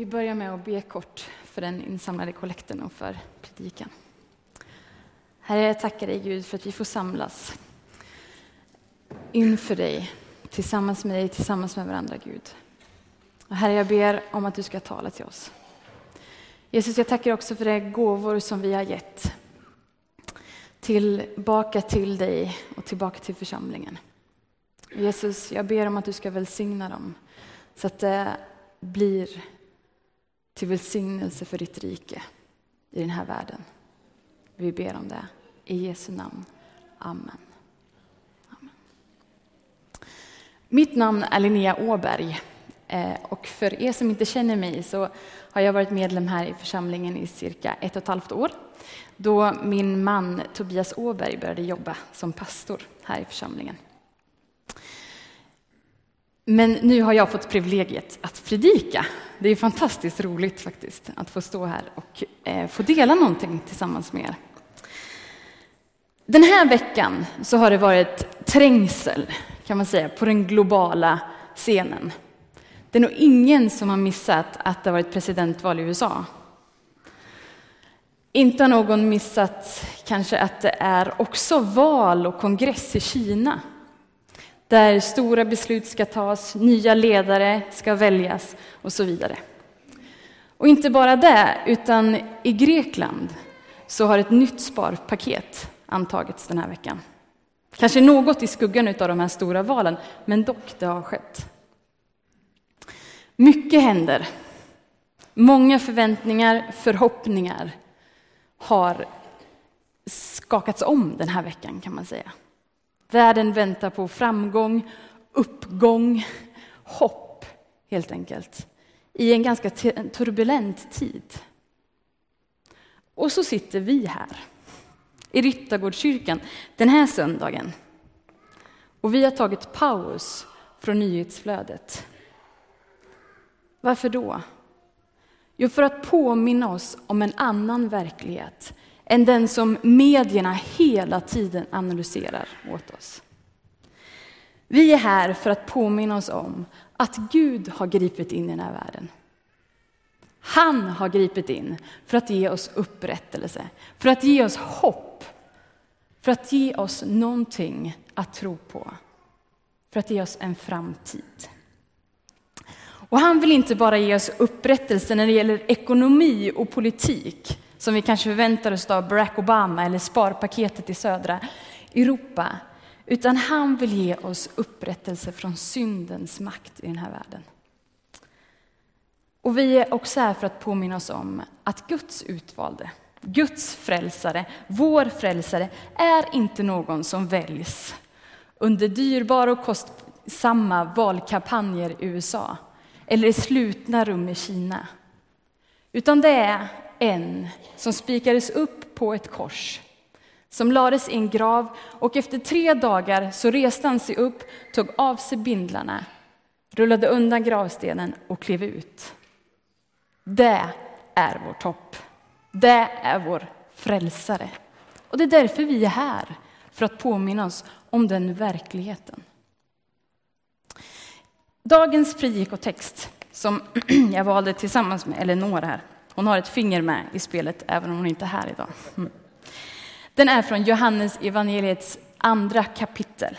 Vi börjar med att be kort för den insamlade kollekten och för predikan. Herre, jag tackar dig Gud för att vi får samlas inför dig, tillsammans med dig, tillsammans med varandra Gud. Och herre, jag ber om att du ska tala till oss. Jesus, jag tackar också för de gåvor som vi har gett tillbaka till dig och tillbaka till församlingen. Jesus, jag ber om att du ska välsigna dem så att det blir till välsignelse för ditt rike i den här världen. Vi ber om det. I Jesu namn. Amen. Amen. Mitt namn är Linnea Åberg. Eh, och för er som inte känner mig så har jag varit medlem här i församlingen i cirka ett och ett halvt år. Då min man Tobias Åberg började jobba som pastor här i församlingen. Men nu har jag fått privilegiet att predika. Det är fantastiskt roligt faktiskt att få stå här och eh, få dela någonting tillsammans med er. Den här veckan så har det varit trängsel kan man säga på den globala scenen. Det är nog ingen som har missat att det har varit presidentval i USA. Inte har någon missat kanske att det är också val och kongress i Kina där stora beslut ska tas, nya ledare ska väljas och så vidare. Och inte bara det, utan i Grekland så har ett nytt sparpaket antagits den här veckan. Kanske något i skuggan av de här stora valen, men dock, det har skett. Mycket händer. Många förväntningar, förhoppningar har skakats om den här veckan kan man säga. Världen väntar på framgång, uppgång, hopp helt enkelt. I en ganska turbulent tid. Och så sitter vi här i Ryttargårdskyrkan den här söndagen. Och vi har tagit paus från nyhetsflödet. Varför då? Jo, för att påminna oss om en annan verklighet än den som medierna hela tiden analyserar åt oss. Vi är här för att påminna oss om att Gud har gripit in i den här världen. Han har gripit in för att ge oss upprättelse, för att ge oss hopp, för att ge oss någonting att tro på, för att ge oss en framtid. Och han vill inte bara ge oss upprättelse när det gäller ekonomi och politik, som vi kanske förväntar oss av Barack Obama eller sparpaketet i södra Europa. Utan han vill ge oss upprättelse från syndens makt i den här världen. Och vi är också här för att påminna oss om att Guds utvalde, Guds frälsare, vår frälsare, är inte någon som väljs under dyrbara och kostsamma valkampanjer i USA eller i slutna rum i Kina. Utan det är en som spikades upp på ett kors, som lades i en grav och efter tre dagar så reste han sig upp, tog av sig bindlarna, rullade undan gravstenen och klev ut. Det är vårt hopp. Det är vår frälsare. Och det är därför vi är här, för att påminna oss om den verkligheten. Dagens predikotext som jag valde tillsammans med Eleonor här, hon har ett finger med i spelet även om hon inte är här idag. Mm. Den är från Johannes evangeliets andra kapitel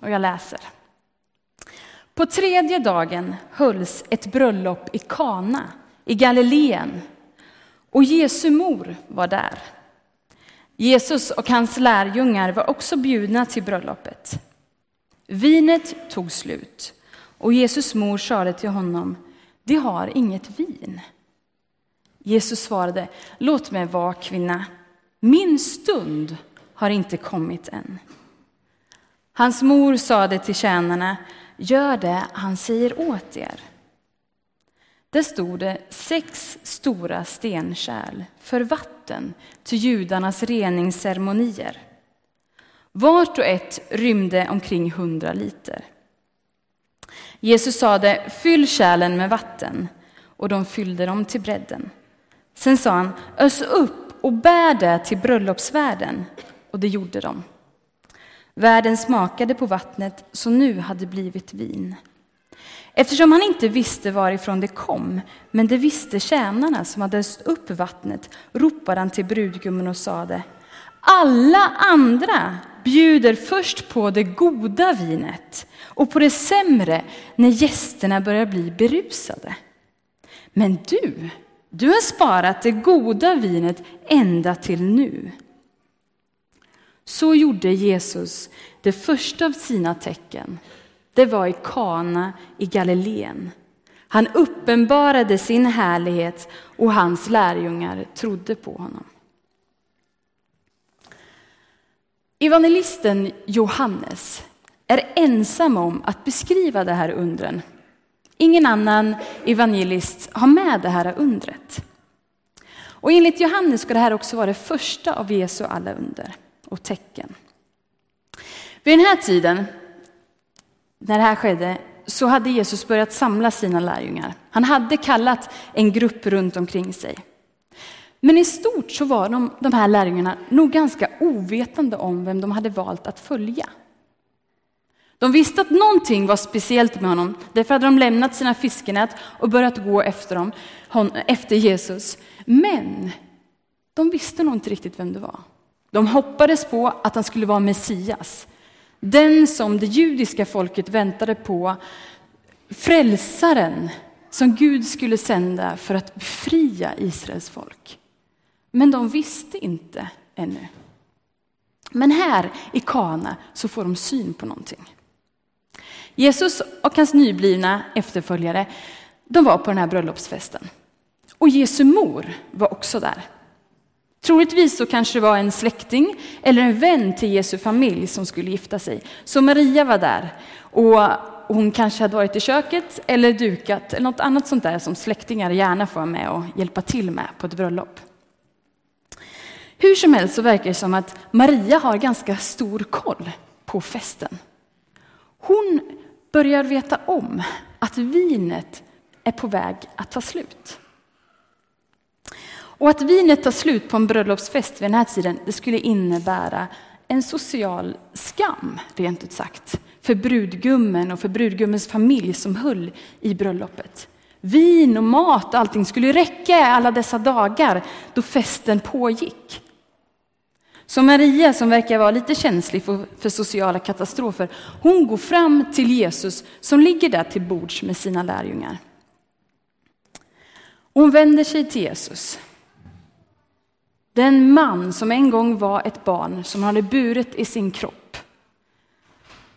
och jag läser. På tredje dagen hölls ett bröllop i Kana i Galileen och Jesu mor var där. Jesus och hans lärjungar var också bjudna till bröllopet. Vinet tog slut och Jesus mor sade till honom, de har inget vin. Jesus svarade, låt mig vara kvinna, min stund har inte kommit än. Hans mor sade till tjänarna, gör det han säger åt er. Där stod det sex stora stenkärl för vatten till judarnas reningsceremonier. Vart och ett rymde omkring hundra liter. Jesus sade, fyll kärlen med vatten, och de fyllde dem till bredden. Sen sa han, ös upp och bär det till bröllopsvärden, och det gjorde de. Värden smakade på vattnet som nu hade blivit vin. Eftersom han inte visste varifrån det kom, men det visste tjänarna som hade öst upp vattnet, ropade han till brudgummen och sade, alla andra bjuder först på det goda vinet och på det sämre när gästerna börjar bli berusade. Men du, du har sparat det goda vinet ända till nu. Så gjorde Jesus det första av sina tecken. Det var i Kana i Galileen. Han uppenbarade sin härlighet och hans lärjungar trodde på honom. Evangelisten Johannes är ensam om att beskriva det här undren. Ingen annan evangelist har med det här undret. Och enligt Johannes ska det här också vara det första av Jesu alla under och tecken. Vid den här tiden, när det här skedde, så hade Jesus börjat samla sina lärjungar. Han hade kallat en grupp runt omkring sig. Men i stort så var de, de här lärjungarna nog ganska ovetande om vem de hade valt att följa. De visste att någonting var speciellt med honom. Därför hade de lämnat sina fiskenät och börjat gå efter, dem, efter Jesus. Men de visste nog inte riktigt vem det var. De hoppades på att han skulle vara Messias. Den som det judiska folket väntade på. Frälsaren som Gud skulle sända för att befria Israels folk. Men de visste inte ännu. Men här i Kana så får de syn på någonting. Jesus och hans nyblivna efterföljare, de var på den här bröllopsfesten. Och Jesu mor var också där. Troligtvis så kanske det var en släkting eller en vän till Jesu familj som skulle gifta sig. Så Maria var där och hon kanske hade varit i köket eller dukat eller något annat sånt där som släktingar gärna får vara med och hjälpa till med på ett bröllop. Hur som helst så verkar det som att Maria har ganska stor koll på festen. Hon börjar veta om att vinet är på väg att ta slut. Och att vinet tar slut på en bröllopsfest vid den här tiden, det skulle innebära en social skam, rent ut sagt, för brudgummen och för brudgummens familj som höll i bröllopet. Vin och mat och allting skulle räcka alla dessa dagar då festen pågick. Så Maria, som verkar vara lite känslig för, för, sociala katastrofer, hon går fram till Jesus som ligger där till bords med sina lärjungar. Hon vänder sig till Jesus. Den man som en gång var ett barn som hon hade burit i sin kropp.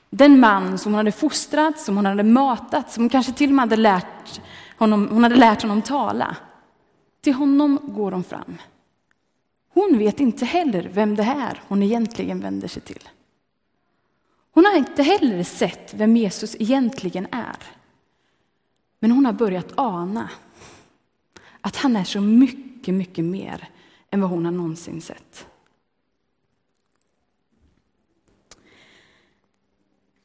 Den man som hon hade fostrat, som hon hade matat, som hon kanske till och med hade lärt honom, hon hade lärt honom tala. Till honom går hon fram. Hon vet inte heller vem det är hon egentligen vänder sig till. Hon har inte heller sett vem Jesus egentligen är. Men hon har börjat ana att han är så mycket, mycket mer än vad hon har någonsin sett.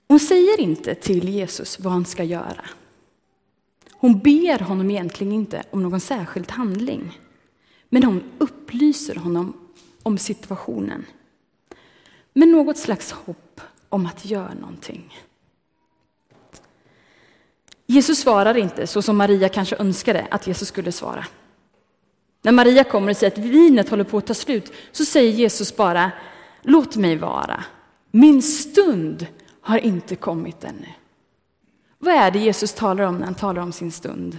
Hon säger inte till Jesus vad han ska göra. Hon ber honom egentligen inte om någon särskild handling. Men hon upplyser honom om situationen. Med något slags hopp om att göra någonting. Jesus svarar inte så som Maria kanske önskade att Jesus skulle svara. När Maria kommer och säger att vinet håller på att ta slut så säger Jesus bara låt mig vara. Min stund har inte kommit ännu. Vad är det Jesus talar om när han talar om sin stund?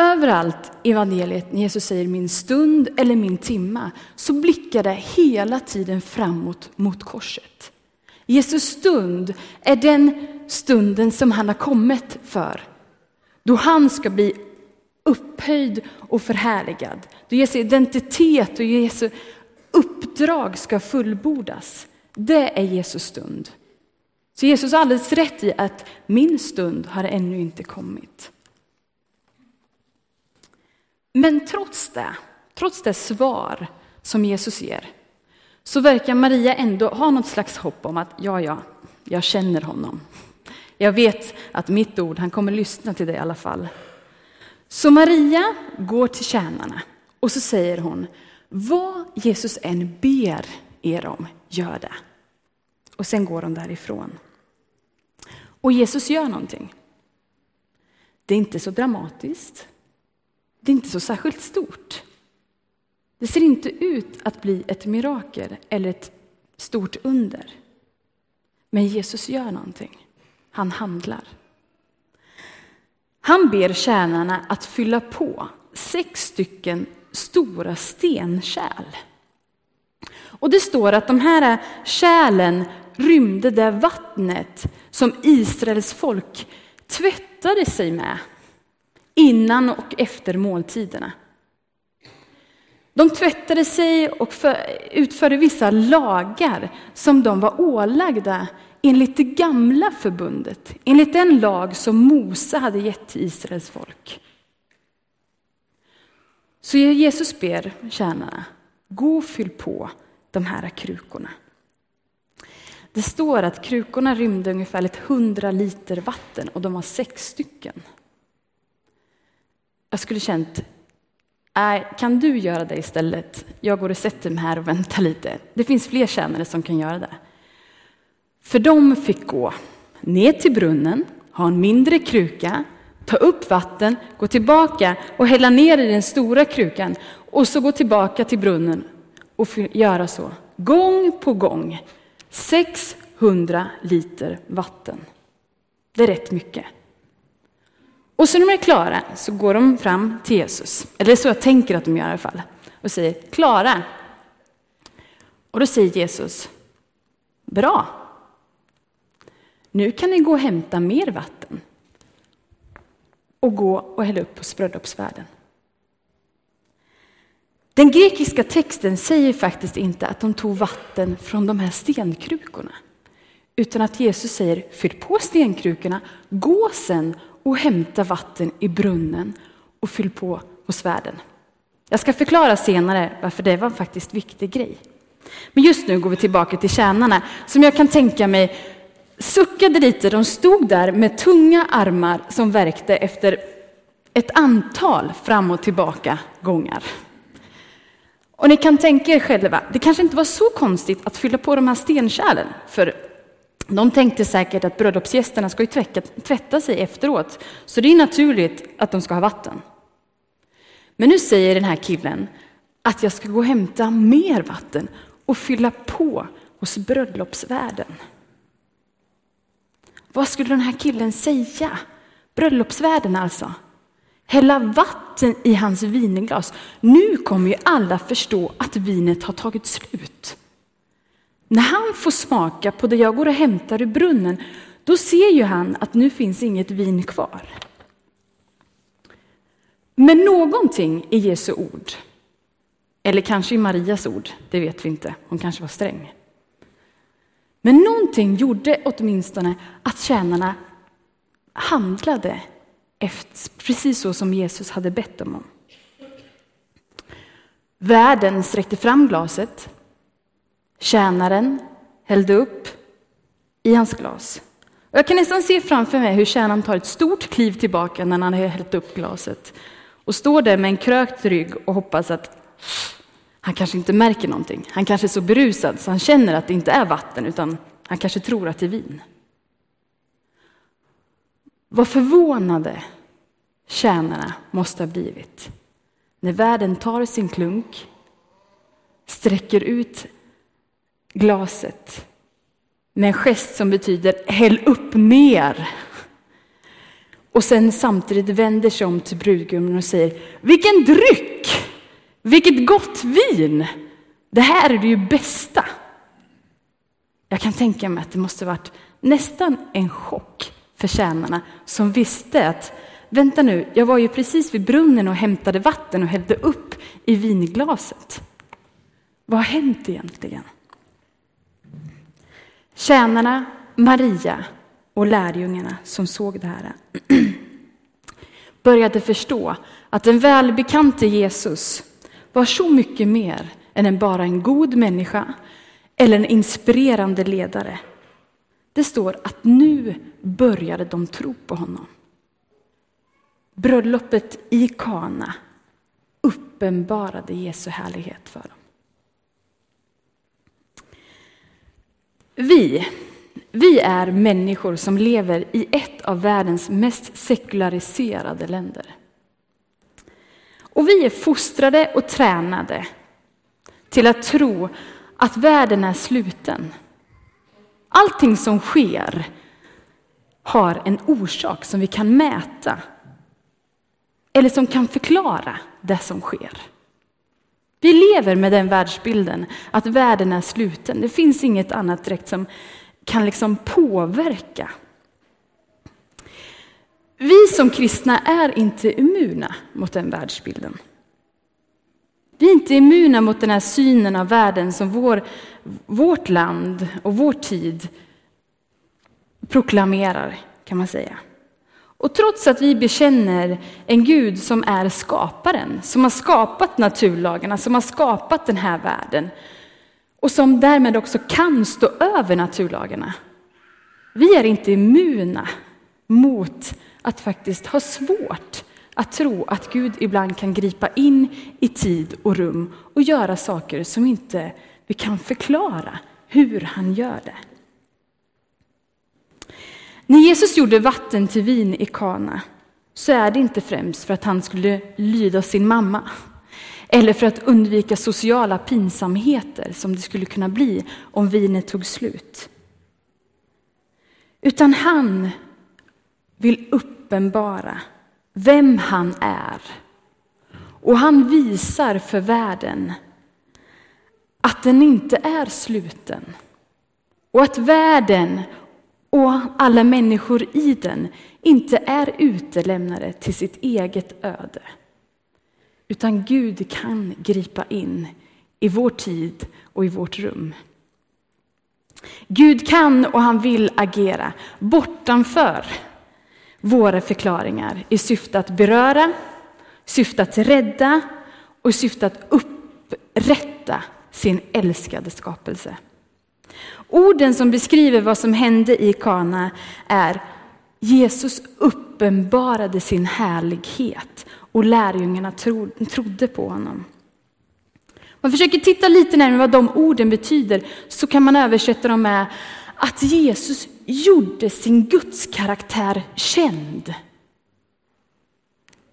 Överallt i evangeliet när Jesus säger min stund eller min timma så blickar det hela tiden framåt mot korset. Jesus stund är den stunden som han har kommit för. Då han ska bli upphöjd och förhärligad. Då Jesu identitet och Jesu uppdrag ska fullbordas. Det är Jesus stund. Så Jesus har alldeles rätt i att min stund har ännu inte kommit. Men trots det, trots det svar som Jesus ger, så verkar Maria ändå ha något slags hopp om att ja, ja, jag känner honom. Jag vet att mitt ord, han kommer lyssna till det i alla fall. Så Maria går till tjänarna och så säger hon, vad Jesus än ber er om, gör det. Och sen går de därifrån. Och Jesus gör någonting. Det är inte så dramatiskt. Det är inte så särskilt stort. Det ser inte ut att bli ett mirakel eller ett stort under. Men Jesus gör någonting. Han handlar. Han ber tjänarna att fylla på sex stycken stora stenkärl. Och det står att de här kärlen rymde det vattnet som Israels folk tvättade sig med innan och efter måltiderna. De tvättade sig och utförde vissa lagar som de var ålagda enligt det gamla förbundet, enligt den lag som Mose hade gett till Israels folk. Så Jesus ber tjänarna, gå och fyll på de här krukorna. Det står att krukorna rymde ungefär ett hundra liter vatten och de var sex stycken. Jag skulle känt, äh, kan du göra det istället? Jag går och sätter mig här och väntar lite. Det finns fler tjänare som kan göra det. För de fick gå ner till brunnen, ha en mindre kruka, ta upp vatten, gå tillbaka och hälla ner i den stora krukan och så gå tillbaka till brunnen och göra så. Gång på gång. 600 liter vatten. Det är rätt mycket. Och så när de är klara så går de fram till Jesus, eller så jag tänker att de gör i alla fall, och säger klara. Och då säger Jesus, bra. Nu kan ni gå och hämta mer vatten och gå och hälla upp på bröllopsvärden. Den grekiska texten säger faktiskt inte att de tog vatten från de här stenkrukorna, utan att Jesus säger fyll på stenkrukorna, gå sen och hämta vatten i brunnen och fyll på hos värden. Jag ska förklara senare varför det var en faktiskt viktig grej. Men just nu går vi tillbaka till tjänarna som jag kan tänka mig suckade lite. De stod där med tunga armar som verkte efter ett antal fram och tillbaka gångar. Och ni kan tänka er själva, det kanske inte var så konstigt att fylla på de här stenkärlen, för de tänkte säkert att bröllopsgästerna ska ju tvätta, tvätta sig efteråt, så det är naturligt att de ska ha vatten. Men nu säger den här killen att jag ska gå och hämta mer vatten och fylla på hos bröllopsvärden. Vad skulle den här killen säga? Bröllopsvärden alltså. Hälla vatten i hans vinglas. Nu kommer ju alla förstå att vinet har tagit slut. När han får smaka på det jag går och hämtar ur brunnen, då ser ju han att nu finns inget vin kvar. Men någonting i Jesu ord, eller kanske i Marias ord, det vet vi inte, hon kanske var sträng. Men någonting gjorde åtminstone att tjänarna handlade efter, precis så som Jesus hade bett dem om. Värden sträckte fram glaset. Tjänaren hällde upp i hans glas. Och jag kan nästan se framför mig hur tjänaren tar ett stort kliv tillbaka när han har hällt upp glaset och står där med en krökt rygg och hoppas att han kanske inte märker någonting. Han kanske är så berusad så han känner att det inte är vatten utan han kanske tror att det är vin. Vad förvånade tjänarna måste ha blivit när värden tar sin klunk, sträcker ut glaset med en gest som betyder häll upp mer. Och sen samtidigt vänder sig om till brudgummen och säger vilken dryck! Vilket gott vin! Det här är det ju bästa. Jag kan tänka mig att det måste varit nästan en chock för tjänarna som visste att vänta nu, jag var ju precis vid brunnen och hämtade vatten och hällde upp i vinglaset. Vad har hänt egentligen? Tjänarna, Maria och lärjungarna som såg det här började förstå att den välbekante Jesus var så mycket mer än bara en god människa eller en inspirerande ledare. Det står att nu började de tro på honom. Bröllopet i Kana uppenbarade Jesu härlighet för dem. Vi, Vi är människor som lever i ett av världens mest sekulariserade länder. Och vi är fostrade och tränade till att tro att världen är sluten. Allting som sker har en orsak som vi kan mäta eller som kan förklara det som sker. Vi lever med den världsbilden att världen är sluten. Det finns inget annat direkt som kan liksom påverka. Vi som kristna är inte immuna mot den världsbilden. Vi är inte immuna mot den här synen av världen som vår, vårt land och vår tid proklamerar, kan man säga. Och trots att vi bekänner en Gud som är skaparen, som har skapat naturlagarna, som har skapat den här världen och som därmed också kan stå över naturlagarna. Vi är inte immuna mot att faktiskt ha svårt att tro att Gud ibland kan gripa in i tid och rum och göra saker som inte vi kan förklara hur han gör det. När Jesus gjorde vatten till vin i Kana så är det inte främst för att han skulle lyda sin mamma eller för att undvika sociala pinsamheter som det skulle kunna bli om vinet tog slut. Utan han vill uppenbara vem han är. Och han visar för världen att den inte är sluten. Och att världen och alla människor i den inte är utelämnade till sitt eget öde. Utan Gud kan gripa in i vår tid och i vårt rum. Gud kan och han vill agera bortanför våra förklaringar i syfte att beröra, syfte att rädda och i syfte att upprätta sin älskade skapelse. Orden som beskriver vad som hände i Kana är Jesus uppenbarade sin härlighet och lärjungarna trodde på honom. Om man försöker titta lite närmare vad de orden betyder så kan man översätta dem med att Jesus gjorde sin gudskaraktär känd.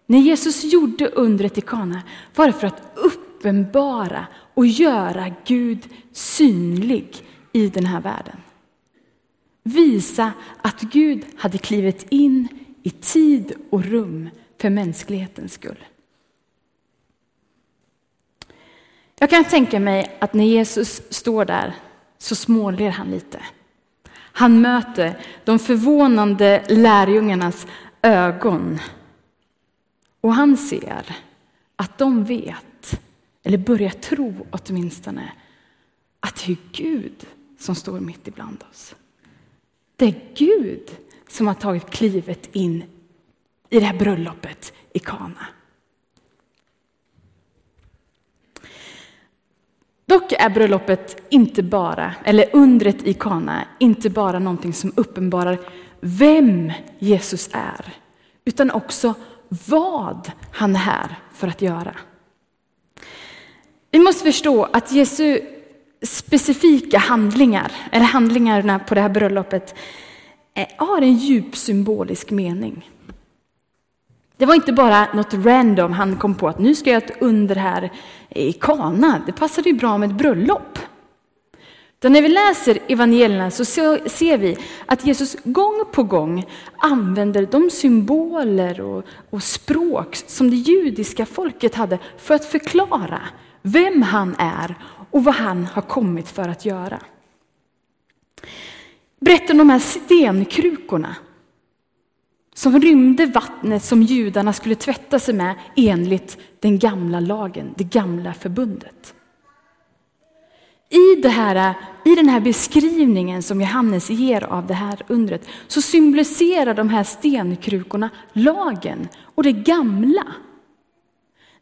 När Jesus gjorde undret i Kana var det för att uppenbara och göra Gud synlig i den här världen. Visa att Gud hade klivit in i tid och rum för mänsklighetens skull. Jag kan tänka mig att när Jesus står där så småler han lite. Han möter de förvånande lärjungarnas ögon. Och han ser att de vet, eller börjar tro åtminstone, att det är Gud som står mitt ibland oss. Det är Gud som har tagit klivet in i det här bröllopet i Kana. Dock är bröllopet inte bara, eller undret i Kana, inte bara någonting som uppenbarar vem Jesus är, utan också vad han är här för att göra. Vi måste förstå att Jesu specifika handlingar, eller handlingarna på det här bröllopet, eh, har en djup symbolisk mening. Det var inte bara något random han kom på att nu ska jag göra ett under här i Kana. Det passade ju bra med ett bröllop. Då när vi läser evangelierna så ser vi att Jesus gång på gång använder de symboler och, och språk som det judiska folket hade för att förklara vem han är och vad han har kommit för att göra. Berätta om de här stenkrukorna som rymde vattnet som judarna skulle tvätta sig med enligt den gamla lagen, det gamla förbundet. I, det här, I den här beskrivningen som Johannes ger av det här undret så symboliserar de här stenkrukorna lagen och det gamla.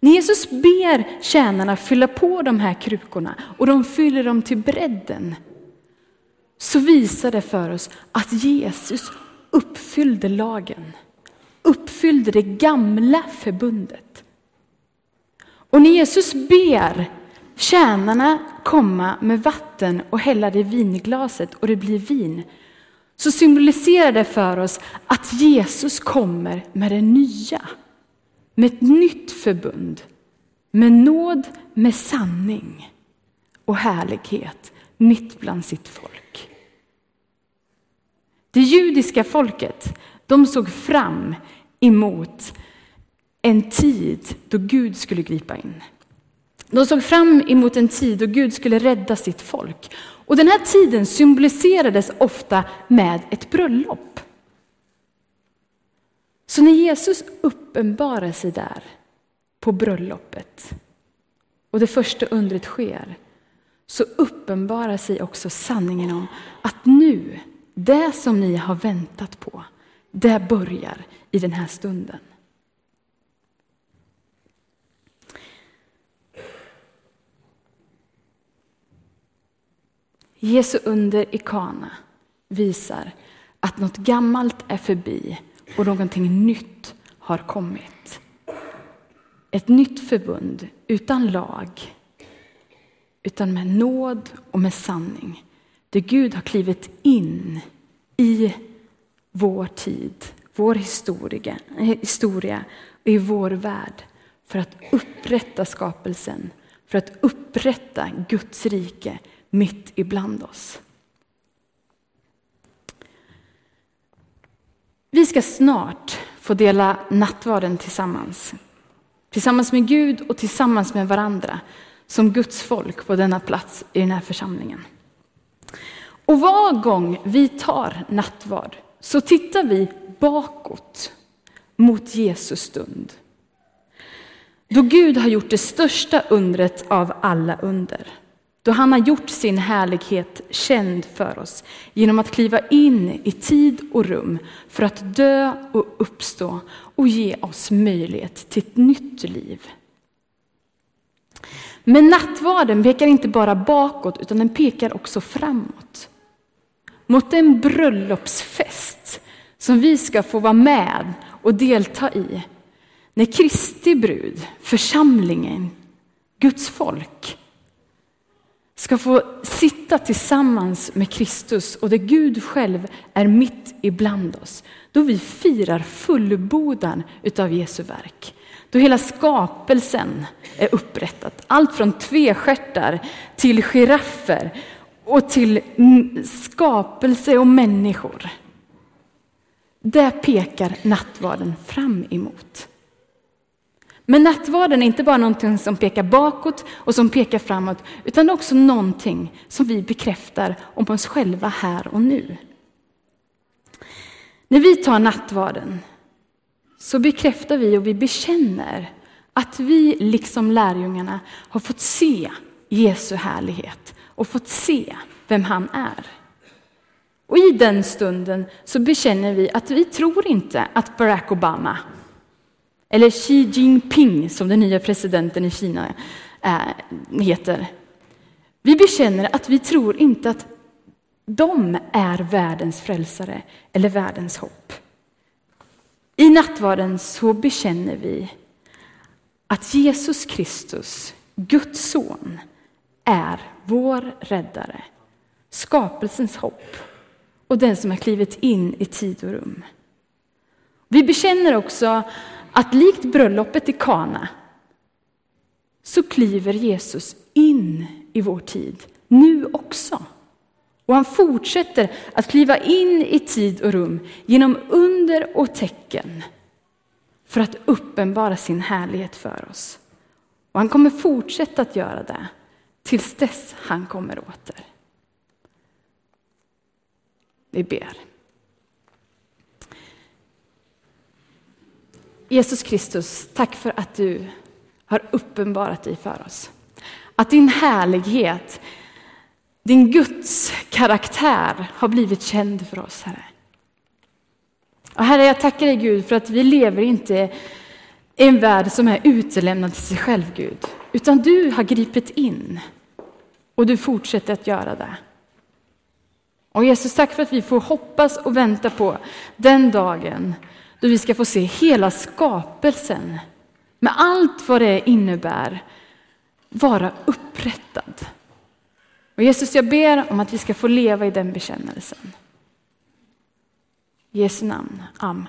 När Jesus ber tjänarna fylla på de här krukorna och de fyller dem till bredden så visar det för oss att Jesus uppfyllde lagen, uppfyllde det gamla förbundet. Och när Jesus ber tjänarna komma med vatten och hälla det i vinglaset och det blir vin, så symboliserar det för oss att Jesus kommer med det nya. Med ett nytt förbund. Med nåd, med sanning och härlighet mitt bland sitt folk. Det judiska folket, de såg fram emot en tid då Gud skulle gripa in. De såg fram emot en tid då Gud skulle rädda sitt folk. Och den här tiden symboliserades ofta med ett bröllop. Så när Jesus uppenbarar sig där på bröllopet och det första undret sker så uppenbarar sig också sanningen om att nu, det som ni har väntat på, det börjar i den här stunden. Jesu under i Kana visar att något gammalt är förbi och någonting nytt har kommit. Ett nytt förbund utan lag, utan med nåd och med sanning. Där Gud har klivit in i vår tid, vår historia, historia och i vår värld för att upprätta skapelsen, för att upprätta Guds rike mitt ibland oss. Vi ska snart få dela nattvarden tillsammans. Tillsammans med Gud och tillsammans med varandra som Guds folk på denna plats i den här församlingen. Och var gång vi tar nattvard så tittar vi bakåt mot Jesus stund. Då Gud har gjort det största undret av alla under. Då han har gjort sin härlighet känd för oss genom att kliva in i tid och rum för att dö och uppstå och ge oss möjlighet till ett nytt liv. Men nattvarden pekar inte bara bakåt utan den pekar också framåt. Mot den bröllopsfest som vi ska få vara med och delta i. När Kristi brud, församlingen, Guds folk, ska få sitta tillsammans med Kristus och där Gud själv är mitt ibland oss. Då vi firar fullbordan utav Jesu verk. Då hela skapelsen är upprättad. Allt från tvestjärtar till giraffer och till skapelse och människor. Det pekar nattvarden fram emot. Men nattvarden är inte bara någonting som pekar bakåt och som pekar framåt, utan också någonting som vi bekräftar om oss själva här och nu. När vi tar nattvarden så bekräftar vi och vi bekänner att vi, liksom lärjungarna, har fått se Jesu härlighet och fått se vem han är. Och i den stunden så bekänner vi att vi tror inte att Barack Obama eller Xi Jinping som den nya presidenten i Kina eh, heter. Vi bekänner att vi tror inte att de är världens frälsare eller världens hopp. I nattvarden så bekänner vi att Jesus Kristus, Guds son, är vår räddare, skapelsens hopp och den som har klivit in i tid och rum. Vi bekänner också att likt bröllopet i Kana så kliver Jesus in i vår tid, nu också. Och han fortsätter att kliva in i tid och rum genom under och tecken för att uppenbara sin härlighet för oss. Och han kommer fortsätta att göra det tills dess han kommer åter. Vi ber. Jesus Kristus, tack för att du har uppenbarat dig för oss. Att din härlighet, din Guds karaktär har blivit känd för oss, Herre. Och Herre, jag tackar dig Gud för att vi lever inte i en värld som är utelämnad till sig själv, Gud. Utan du har gripit in och du fortsätter att göra det. Och Jesus, tack för att vi får hoppas och vänta på den dagen då vi ska få se hela skapelsen med allt vad det innebär vara upprättad. Och Jesus, jag ber om att vi ska få leva i den bekännelsen. I Jesu namn. Amen.